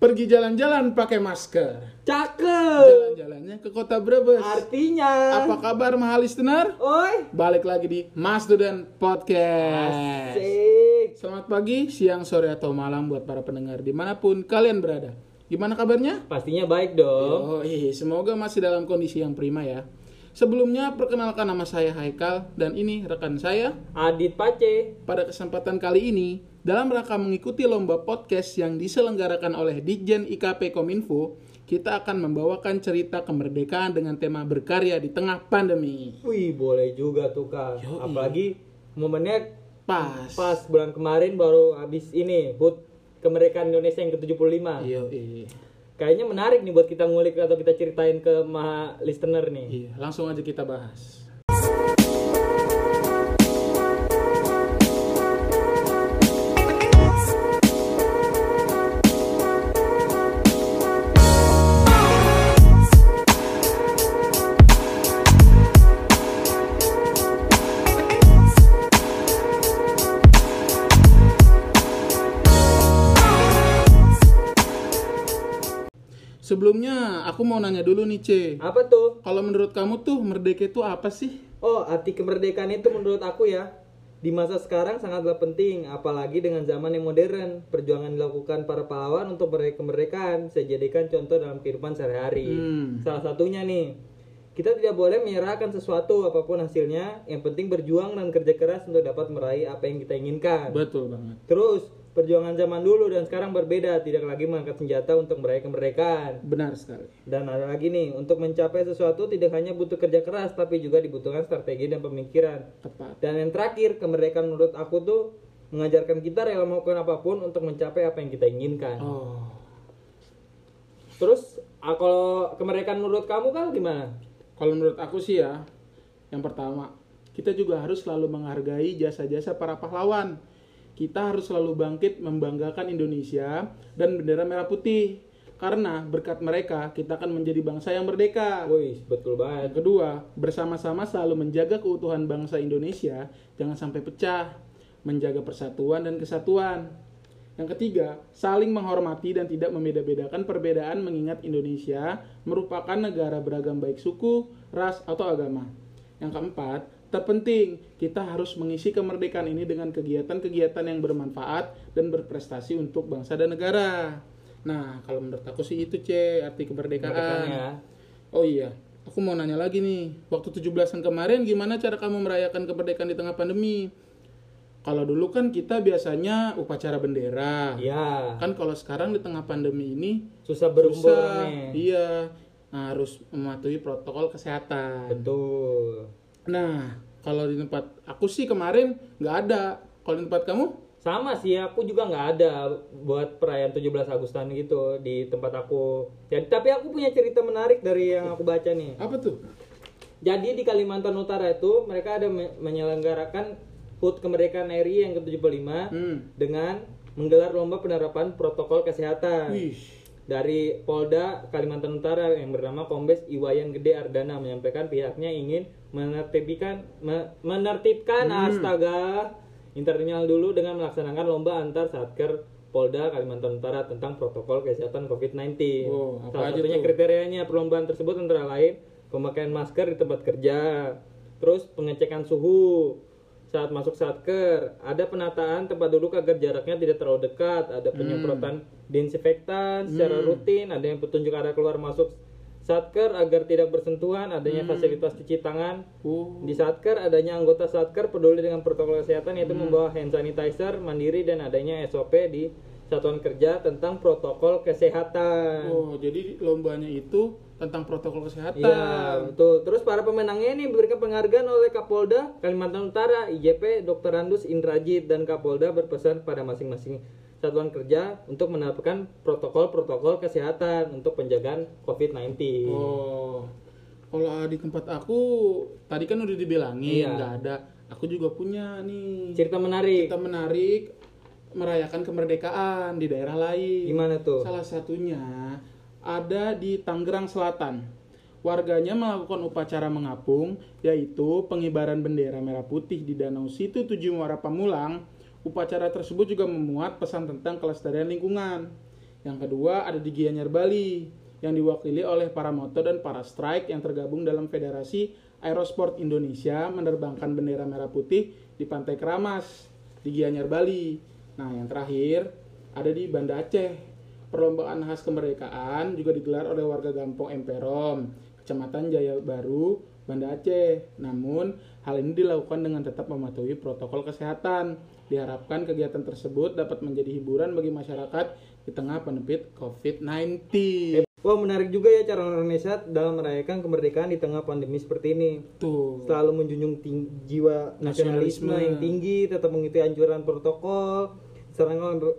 Pergi jalan-jalan pakai masker. Cakep. Jalan-jalannya ke kota Brebes. Artinya. Apa kabar mahal listener? Oi. Balik lagi di Mas Dudan Podcast. Asik. Selamat pagi, siang, sore, atau malam buat para pendengar di mana pun kalian berada. Gimana kabarnya? Pastinya baik dong. Oh, iya, semoga masih dalam kondisi yang prima ya. Sebelumnya perkenalkan nama saya Haikal dan ini rekan saya. Adit Pace. Pada kesempatan kali ini, dalam rangka mengikuti lomba podcast yang diselenggarakan oleh Ditjen IKP Kominfo, kita akan membawakan cerita kemerdekaan dengan tema berkarya di tengah pandemi. Wih, boleh juga tuh kak. Yoi. Apalagi momennya Pas. pas bulan kemarin baru habis ini HUT kemerdekaan Indonesia yang ke-75. Iya, iya. Kayaknya menarik nih buat kita ngulik atau kita ceritain ke maha listener nih. Iya, langsung aja kita bahas. Aku mau nanya dulu nih, Ce. Apa tuh? Kalau menurut kamu tuh merdeka itu apa sih? Oh, arti kemerdekaan itu menurut aku ya di masa sekarang sangatlah penting, apalagi dengan zaman yang modern. Perjuangan dilakukan para pahlawan untuk meraih kemerdekaan saya jadikan contoh dalam kehidupan sehari-hari. Hmm. Salah satunya nih, kita tidak boleh menyerahkan sesuatu apa pun hasilnya. Yang penting berjuang dan kerja keras untuk dapat meraih apa yang kita inginkan. Betul banget. Terus perjuangan zaman dulu dan sekarang berbeda, tidak lagi mengangkat senjata untuk meraih kemerdekaan. Benar sekali. Dan ada lagi nih, untuk mencapai sesuatu tidak hanya butuh kerja keras, tapi juga dibutuhkan strategi dan pemikiran. Tepat. Dan yang terakhir, kemerdekaan menurut aku tuh mengajarkan kita rela melakukan apa pun untuk mencapai apa yang kita inginkan. Oh. Terus, ah, kalau kemerdekaan menurut kamu kan gimana? Kalau menurut aku sih ya, yang pertama, kita juga harus selalu menghargai jasa-jasa para pahlawan. Kita harus selalu bangkit membanggakan Indonesia dan bendera merah putih. Karena berkat mereka, kita akan menjadi bangsa yang merdeka. Wih, betul banget. Yang kedua, bersama-sama selalu menjaga keutuhan bangsa Indonesia, jangan sampai pecah, menjaga persatuan dan kesatuan. Yang ketiga, saling menghormati dan tidak membeda-bedakan perbedaan mengingat Indonesia merupakan negara beragam baik suku, ras, atau agama. Yang keempat, terpenting, kita harus mengisi kemerdekaan ini dengan kegiatan-kegiatan yang bermanfaat dan berprestasi untuk bangsa dan negara. Nah, kalau menurut aku sih itu, C, arti kemerdekaan. Kemerdekaannya. Oh iya, aku mau nanya lagi nih. Waktu 17-an kemarin gimana cara kamu merayakan kemerdekaan di tengah pandemi? Kalau dulu kan kita biasanya upacara bendera. Iya, Kan kalau sekarang di tengah pandemi ini susah berumur susah. nih. Iya, harus mematuhi protokol kesehatan. Betul. Nah, kalau di tempat aku sih kemarin nggak ada. Kalau di tempat kamu? Sama sih, aku juga nggak ada buat perayaan 17 Agustan gitu di tempat aku. Jadi, tapi aku punya cerita menarik dari yang aku baca nih. Apa tuh? Jadi di Kalimantan Utara itu mereka ada me- menyelenggarakan HUT kemerdekaan RI yang ke-75 Hmm. dengan menggelar lomba penerapan protokol kesehatan. Wih. Dari Polda Kalimantan Utara yang bernama Kombes Iwayan Gede Ardana menyampaikan pihaknya ingin menertibkan me- menertibkan astaga internal dulu dengan melaksanakan lomba antar satker Polda Kalimantan Utara tentang protokol kesehatan COVID-19. Oh, apa Salah satunya tuh? kriterianya perlombaan tersebut antara lain pemakaian masker di tempat kerja, terus pengecekan suhu saat masuk satker, ada penataan tempat duduk agar jaraknya tidak terlalu dekat, ada penyemprotan disinfektan secara rutin, ada yang petunjuk arah keluar masuk satker agar tidak bersentuhan, adanya fasilitas cuci tangan. Oh. Di satker adanya anggota satker peduli dengan protokol kesehatan yaitu membawa hand sanitizer mandiri dan adanya SOP di satuan kerja tentang protokol kesehatan. Oh, jadi lombanya itu tentang protokol kesehatan. Iya, betul. Terus para pemenangnya ini diberikan penghargaan oleh Kapolda Kalimantan Utara, IJP Dr. Randus Indrajit dan Kapolda berpesan pada masing-masing satuan kerja untuk menerapkan protokol-protokol kesehatan untuk penjagaan COVID-19. Oh, kalau di tempat aku tadi kan udah dibilangin Iya. nggak ada. Aku juga punya nih. Cerita menarik. Kita menarik merayakan kemerdekaan di daerah lain. Gimana tuh? Salah satunya ada di Tangerang Selatan. Warganya melakukan upacara mengapung, yaitu pengibaran bendera merah putih di Danau Situ Tujuh Muara Pamulang. Upacara tersebut juga memuat pesan tentang kelestarian lingkungan. Yang kedua ada di Gianyar Bali yang diwakili oleh para moto dan para strike yang tergabung dalam Federasi Aerosport Indonesia menerbangkan bendera merah putih di Pantai Keramas di Gianyar Bali. Nah, yang terakhir ada di Banda Aceh. Perlombaan khas kemerdekaan juga digelar oleh warga Gampong Emperom, Kecamatan Jaya Baru, Banda Aceh. Namun, hal ini dilakukan dengan tetap mematuhi protokol kesehatan. Diharapkan kegiatan tersebut dapat menjadi hiburan bagi masyarakat di tengah pandemi COVID-19. Wah menarik juga ya cara orang Indonesia dalam merayakan kemerdekaan di tengah pandemi seperti ini. Tuh. Selalu menjunjung ting- jiwa nasionalisme Nasionalisme. yang tinggi, tetap mengikuti anjuran protokol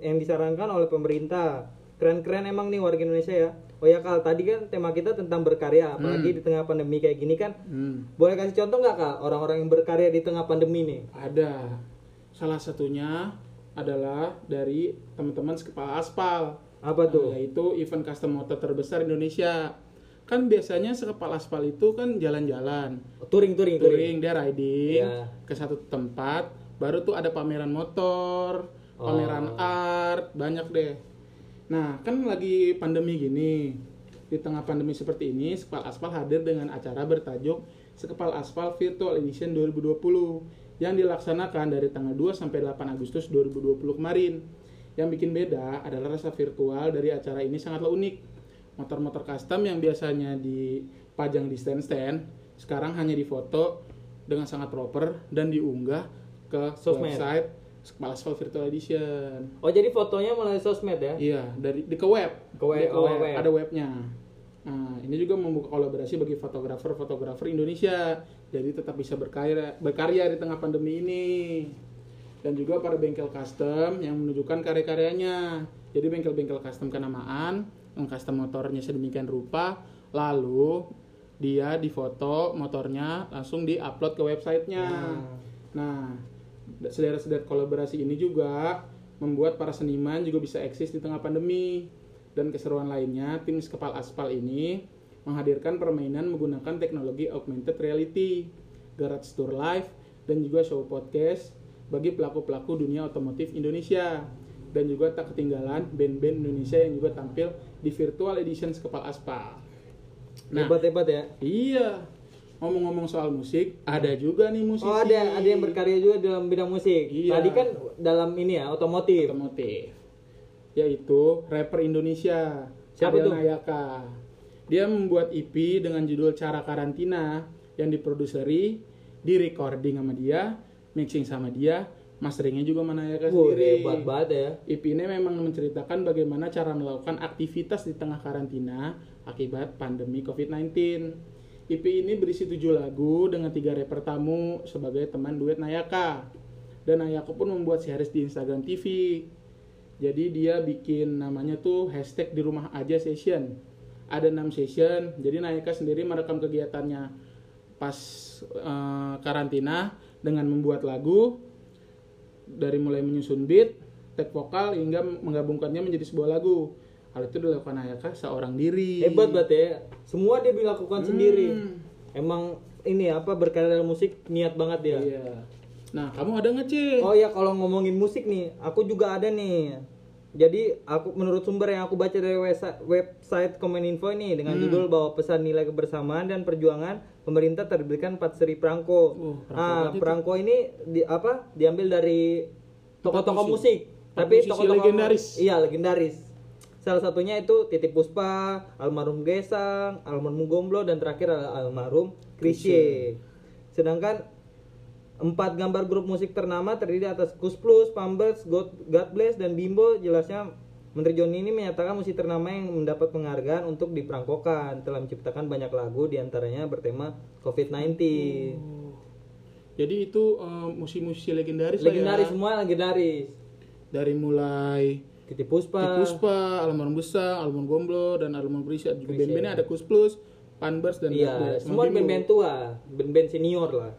yang disarankan oleh pemerintah. Keren-keren emang nih warga Indonesia ya. Oh ya Kal, tadi kan tema kita tentang berkarya, apalagi di tengah pandemi kayak gini kan. Hmm. Boleh kasih contoh nggak Kak orang-orang yang berkarya di tengah pandemi nih? Ada. Salah satunya adalah dari teman-teman sekepala aspal. Apa tuh? Yaitu event custom motor terbesar Indonesia. Kan biasanya sekepala aspal itu kan jalan-jalan. Touring, touring, touring. touring dia riding Ya. ke satu tempat baru tuh ada pameran motor Oh. pameran art banyak deh nah kan lagi pandemi gini di tengah pandemi seperti ini Sekepal Aspal hadir dengan acara bertajuk Sekepal Aspal Virtual Edition 2020 yang dilaksanakan dari tanggal 2 sampai 8 Agustus 2020 kemarin. Yang bikin beda adalah rasa virtual dari acara ini sangatlah unik. Motor-motor custom yang biasanya dipajang di stand-stand sekarang hanya difoto dengan sangat proper dan diunggah ke Sosmed. website Sekepal Aspal Virtual Edition. Oh jadi fotonya melalui sosmed ya? Iya, dari di ke web. Ke web, Di oh, web. Ada webnya. Nah, ini juga membuka kolaborasi bagi fotografer-fotografer Indonesia. Jadi tetap bisa berkarya berkarya di tengah pandemi ini. Dan juga para bengkel custom yang menunjukkan karya-karyanya. Jadi bengkel-bengkel custom kenamaan, custom motornya sedemikian rupa, lalu dia difoto motornya langsung diupload ke websitenya. Nah, sederet-sederet kolaborasi ini juga membuat para seniman juga bisa eksis di tengah pandemi. Dan keseruan lainnya, tim Sekepal Aspal ini menghadirkan permainan menggunakan teknologi augmented reality, garage tour live, dan juga show podcast bagi pelaku-pelaku dunia otomotif Indonesia. Dan juga tak ketinggalan band-band Indonesia yang juga tampil di virtual edition Sekepal Aspal. Nah, Hebat-hebat ya. iya. Ngomong-ngomong soal musik, ada juga nih musisi. Oh ada ada yang berkarya juga dalam bidang musik. Iya. Tadi kan dalam ini ya otomotif. otomotif yaitu rapper Indonesia Siapa Adel? Nayaka dia membuat EP dengan judul Cara Karantina yang diproduseri di recording sama dia mixing sama dia masteringnya juga sama Nayaka Wah sendiri hebat banget ya. EP ini memang menceritakan bagaimana cara melakukan aktivitas di tengah karantina akibat pandemi COVID-19. EP ini berisi tujuh lagu dengan tiga rapper tamu sebagai teman duet Nayaka. Dan Nayaka pun membuat series di Instagram TV. Jadi dia bikin namanya tuh hashtag di rumah aja session. Ada 6 session. Jadi Nayaka sendiri merekam kegiatannya pas eh, karantina dengan membuat lagu dari mulai menyusun beat, take vokal hingga menggabungkannya menjadi sebuah lagu. Hal itu dilakukan Ayaka seorang diri. Hebat banget ya. Semua dia lakukan sendiri. Hmm. Emang ini apa berkarya dalam musik niat banget dia. Iya. Nah, kamu ada nggak Ci? Oh ya kalau ngomongin musik nih, aku juga ada nih. Jadi aku menurut sumber yang aku baca dari website, Komeninfo ini dengan Hmm. judul bahwa pesan nilai kebersamaan dan perjuangan pemerintah terbitkan empat seri perangko. Oh, perangko ah, itu. perangko ini di, apa diambil dari tokoh-tokoh Empat musik, musik. tapi musisi tokoh-tokoh legendaris. Iya legendaris. Salah satunya itu Titi Puspa, almarhum Gesang, almarhum Gomblo dan terakhir adalah almarhum Krisye. Sedangkan empat gambar grup musik ternama terdiri atas Kus Plus, Pampers, God, God Bless dan Bimbo. Jelasnya Menteri Joni ini menyatakan musik ternama yang mendapat penghargaan untuk diperangkokan telah menciptakan banyak lagu di antaranya bertema COVID-19. Jadi itu eh, musisi-musisi legendaris lah Legendaris ya. semua legendaris. Dari mulai Titi Puspa, Puspa, Almarhum Besar, Almarhum Gomblo dan Almarhum Krisya. Juga band-bandnya ada Kus Plus, Panbers dan Iya, semua band-band tua, band-band senior lah.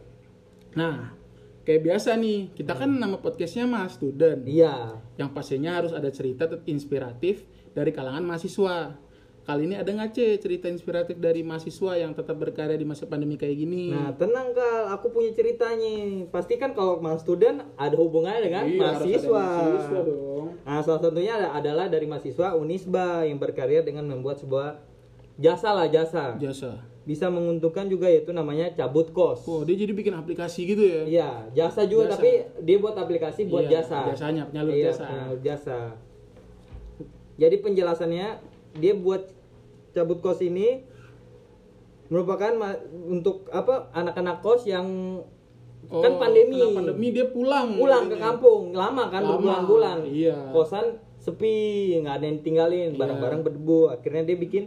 Nah, kayak biasa nih, kita kan nama podcastnya Mas Student. Iya. Yang pastinya harus ada cerita inspiratif dari kalangan mahasiswa. Kali ini ada nggak C cerita inspiratif dari mahasiswa yang tetap berkarya di masa pandemi kayak gini? Nah, tenang Kal, aku punya ceritanya. Pasti kan kalau mas student ada hubungannya dengan Iya, mahasiswa. mahasiswa dong. Nah, salah satunya ada- adalah dari mahasiswa Unisba yang berkarya dengan membuat sebuah jasa lah jasa. Jasa. Bisa menguntungkan juga yaitu namanya cabut kos. Oh, dia jadi bikin aplikasi gitu ya? Iya, jasa juga Jasa. tapi dia buat aplikasi buat Iya, jasa. jasanya, penyalur Iya, jasa. penyalur jasa. Jadi penjelasannya dia buat cabut kos ini merupakan untuk apa anak-anak kos yang kan Oh, pandemi. kena pandemi dia pulang. pulang ke kampung lama kan berbulan-bulan iya. kosan sepi nggak ada yang tinggalin Iya. barang-barang berdebu akhirnya dia bikin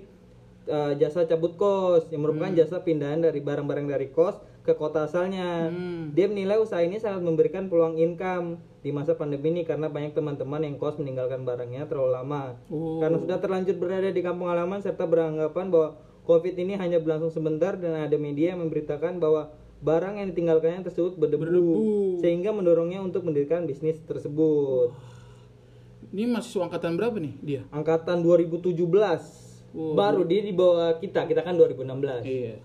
uh, jasa cabut kos yang merupakan Hmm. jasa pindahan dari barang-barang dari kos ke kota asalnya Hmm. dia menilai usaha ini sangat memberikan peluang income di masa pandemi ini karena banyak teman-teman yang kos meninggalkan barangnya terlalu lama Oh. karena sudah terlanjur berada di kampung halaman serta beranggapan bahwa COVID ini hanya berlangsung sebentar dan ada media yang memberitakan bahwa barang yang ditinggalkannya tersebut berdebu, Berdebu. sehingga mendorongnya untuk mendirikan bisnis tersebut. Ini mahasiswa angkatan berapa nih dia? Angkatan 2017. Oh, Baru dia di bawah kita, kita kan 2016. Iya.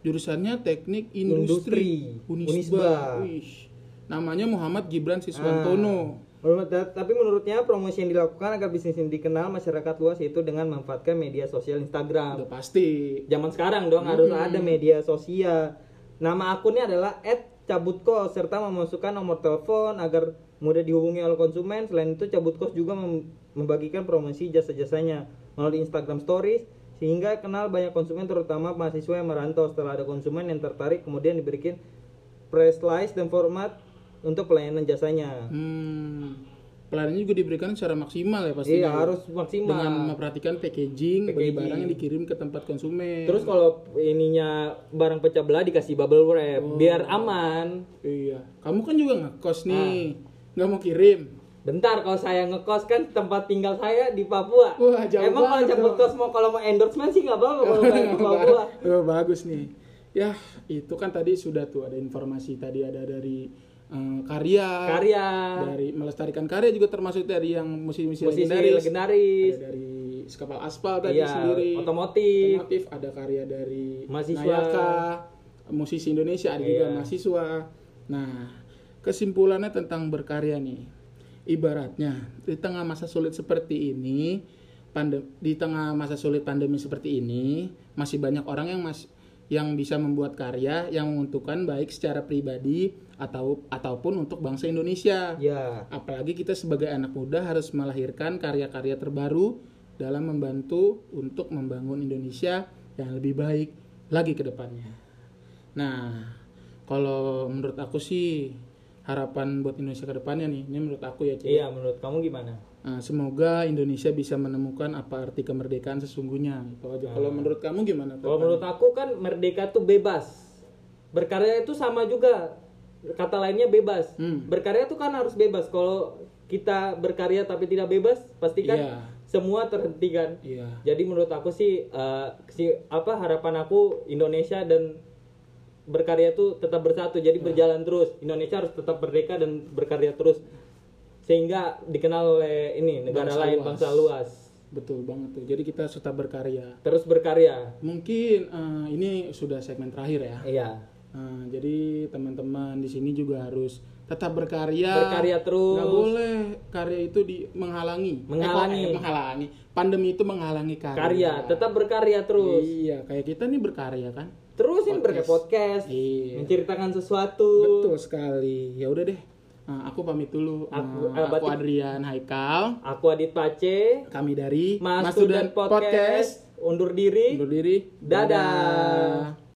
Jurusannya Teknik Industri. Industri, Unisba. Unisba. Wih. Namanya Muhammad Gibran Siswantono. Menurut- Tapi menurutnya promosi yang dilakukan agar bisnis ini dikenal masyarakat luas yaitu dengan memanfaatkan media sosial Instagram. Udah pasti. Zaman sekarang dong harus ada media sosial. Nama akunnya adalah @cabutkos serta memasukkan nomor telepon agar mudah dihubungi oleh konsumen. Selain itu Cabutkos juga mem- membagikan promosi jasa-jasanya melalui Instagram Stories sehingga kenal banyak konsumen terutama mahasiswa yang merantau. Setelah ada konsumen yang tertarik kemudian diberikan press list dan format untuk pelayanan jasanya. Hmm. Pelayanannya juga diberikan secara maksimal ya pasti. Iya harus maksimal. Dengan memperhatikan packaging, bagi Packaging. barang yang dikirim ke tempat konsumen. Terus kalau ininya barang pecah belah dikasih bubble wrap Oh. biar aman. Iya. Kamu kan juga ngekos nih. Ah. Nggak mau kirim. Bentar kalau saya ngekos kan tempat tinggal saya di Papua. Wah, jauh Emang kalau cabut kos mau kalau mau endorsement sih nggak apa-apa kalau ke Papua. Oh, bagus nih. Ya, itu kan tadi sudah tuh ada informasi tadi ada dari eh, karya, Karya, dari melestarikan karya juga termasuk dari yang musisi-musisi musisi legendaris. legendaris, Ada dari Skapal Aspal tadi iya, sendiri. otomotif, Otomotif, ada karya dari Mahasiswa. Nayaka, musisi Indonesia, ada juga Iya. mahasiswa. Nah, kesimpulannya tentang berkarya nih. Ibaratnya di tengah masa sulit seperti ini, pandem di tengah masa sulit pandemi seperti ini, masih banyak orang yang mas yang bisa membuat karya yang menguntungkan baik secara pribadi atau ataupun untuk bangsa Indonesia. ya. Apalagi kita sebagai anak muda harus melahirkan karya-karya terbaru dalam membantu untuk membangun Indonesia yang lebih baik lagi ke depannya. Nah, kalau menurut aku sih harapan buat Indonesia ke depannya nih, ini menurut aku ya, Cik. Iya, menurut kamu gimana? Nah, semoga Indonesia bisa menemukan apa arti kemerdekaan sesungguhnya. Itu aja. Kalau menurut kamu gimana? Kalau menurut aku kan merdeka tuh bebas. Berkarya itu sama juga. Kata lainnya bebas. Hmm. Berkarya tuh kan harus bebas. Kalau kita berkarya tapi tidak bebas, pasti kan Iya. semua terhentikan. Iya. Jadi menurut aku sih eh, si apa harapan aku Indonesia dan berkarya itu tetap bersatu. Jadi berjalan terus. Indonesia harus tetap merdeka dan berkarya terus sehingga dikenal oleh ini negara Bangsa lain luas. bangsa luas. Betul banget tuh. Jadi kita tetap berkarya. Terus berkarya. Mungkin eh, ini sudah segmen terakhir ya. Iya. Nah, jadi teman-teman di sini juga harus tetap berkarya. Berkarya terus. Nggak boleh karya itu di menghalangi. Menghalangi. Eh, kok- eh, menghalangi. Pandemi itu menghalangi karya. Karya, tetap berkarya terus. Iya, kayak kita nih berkarya kan. Terusin berkarya podcast, Iya. menceritakan sesuatu. Betul sekali. Ya udah deh. Nah, aku pamit dulu. Aku- Nah, aku Adrian Haikal. Aku Adit Pace, Kami dari Mas Student Student Podcast, undur diri. Undur diri. Dadah.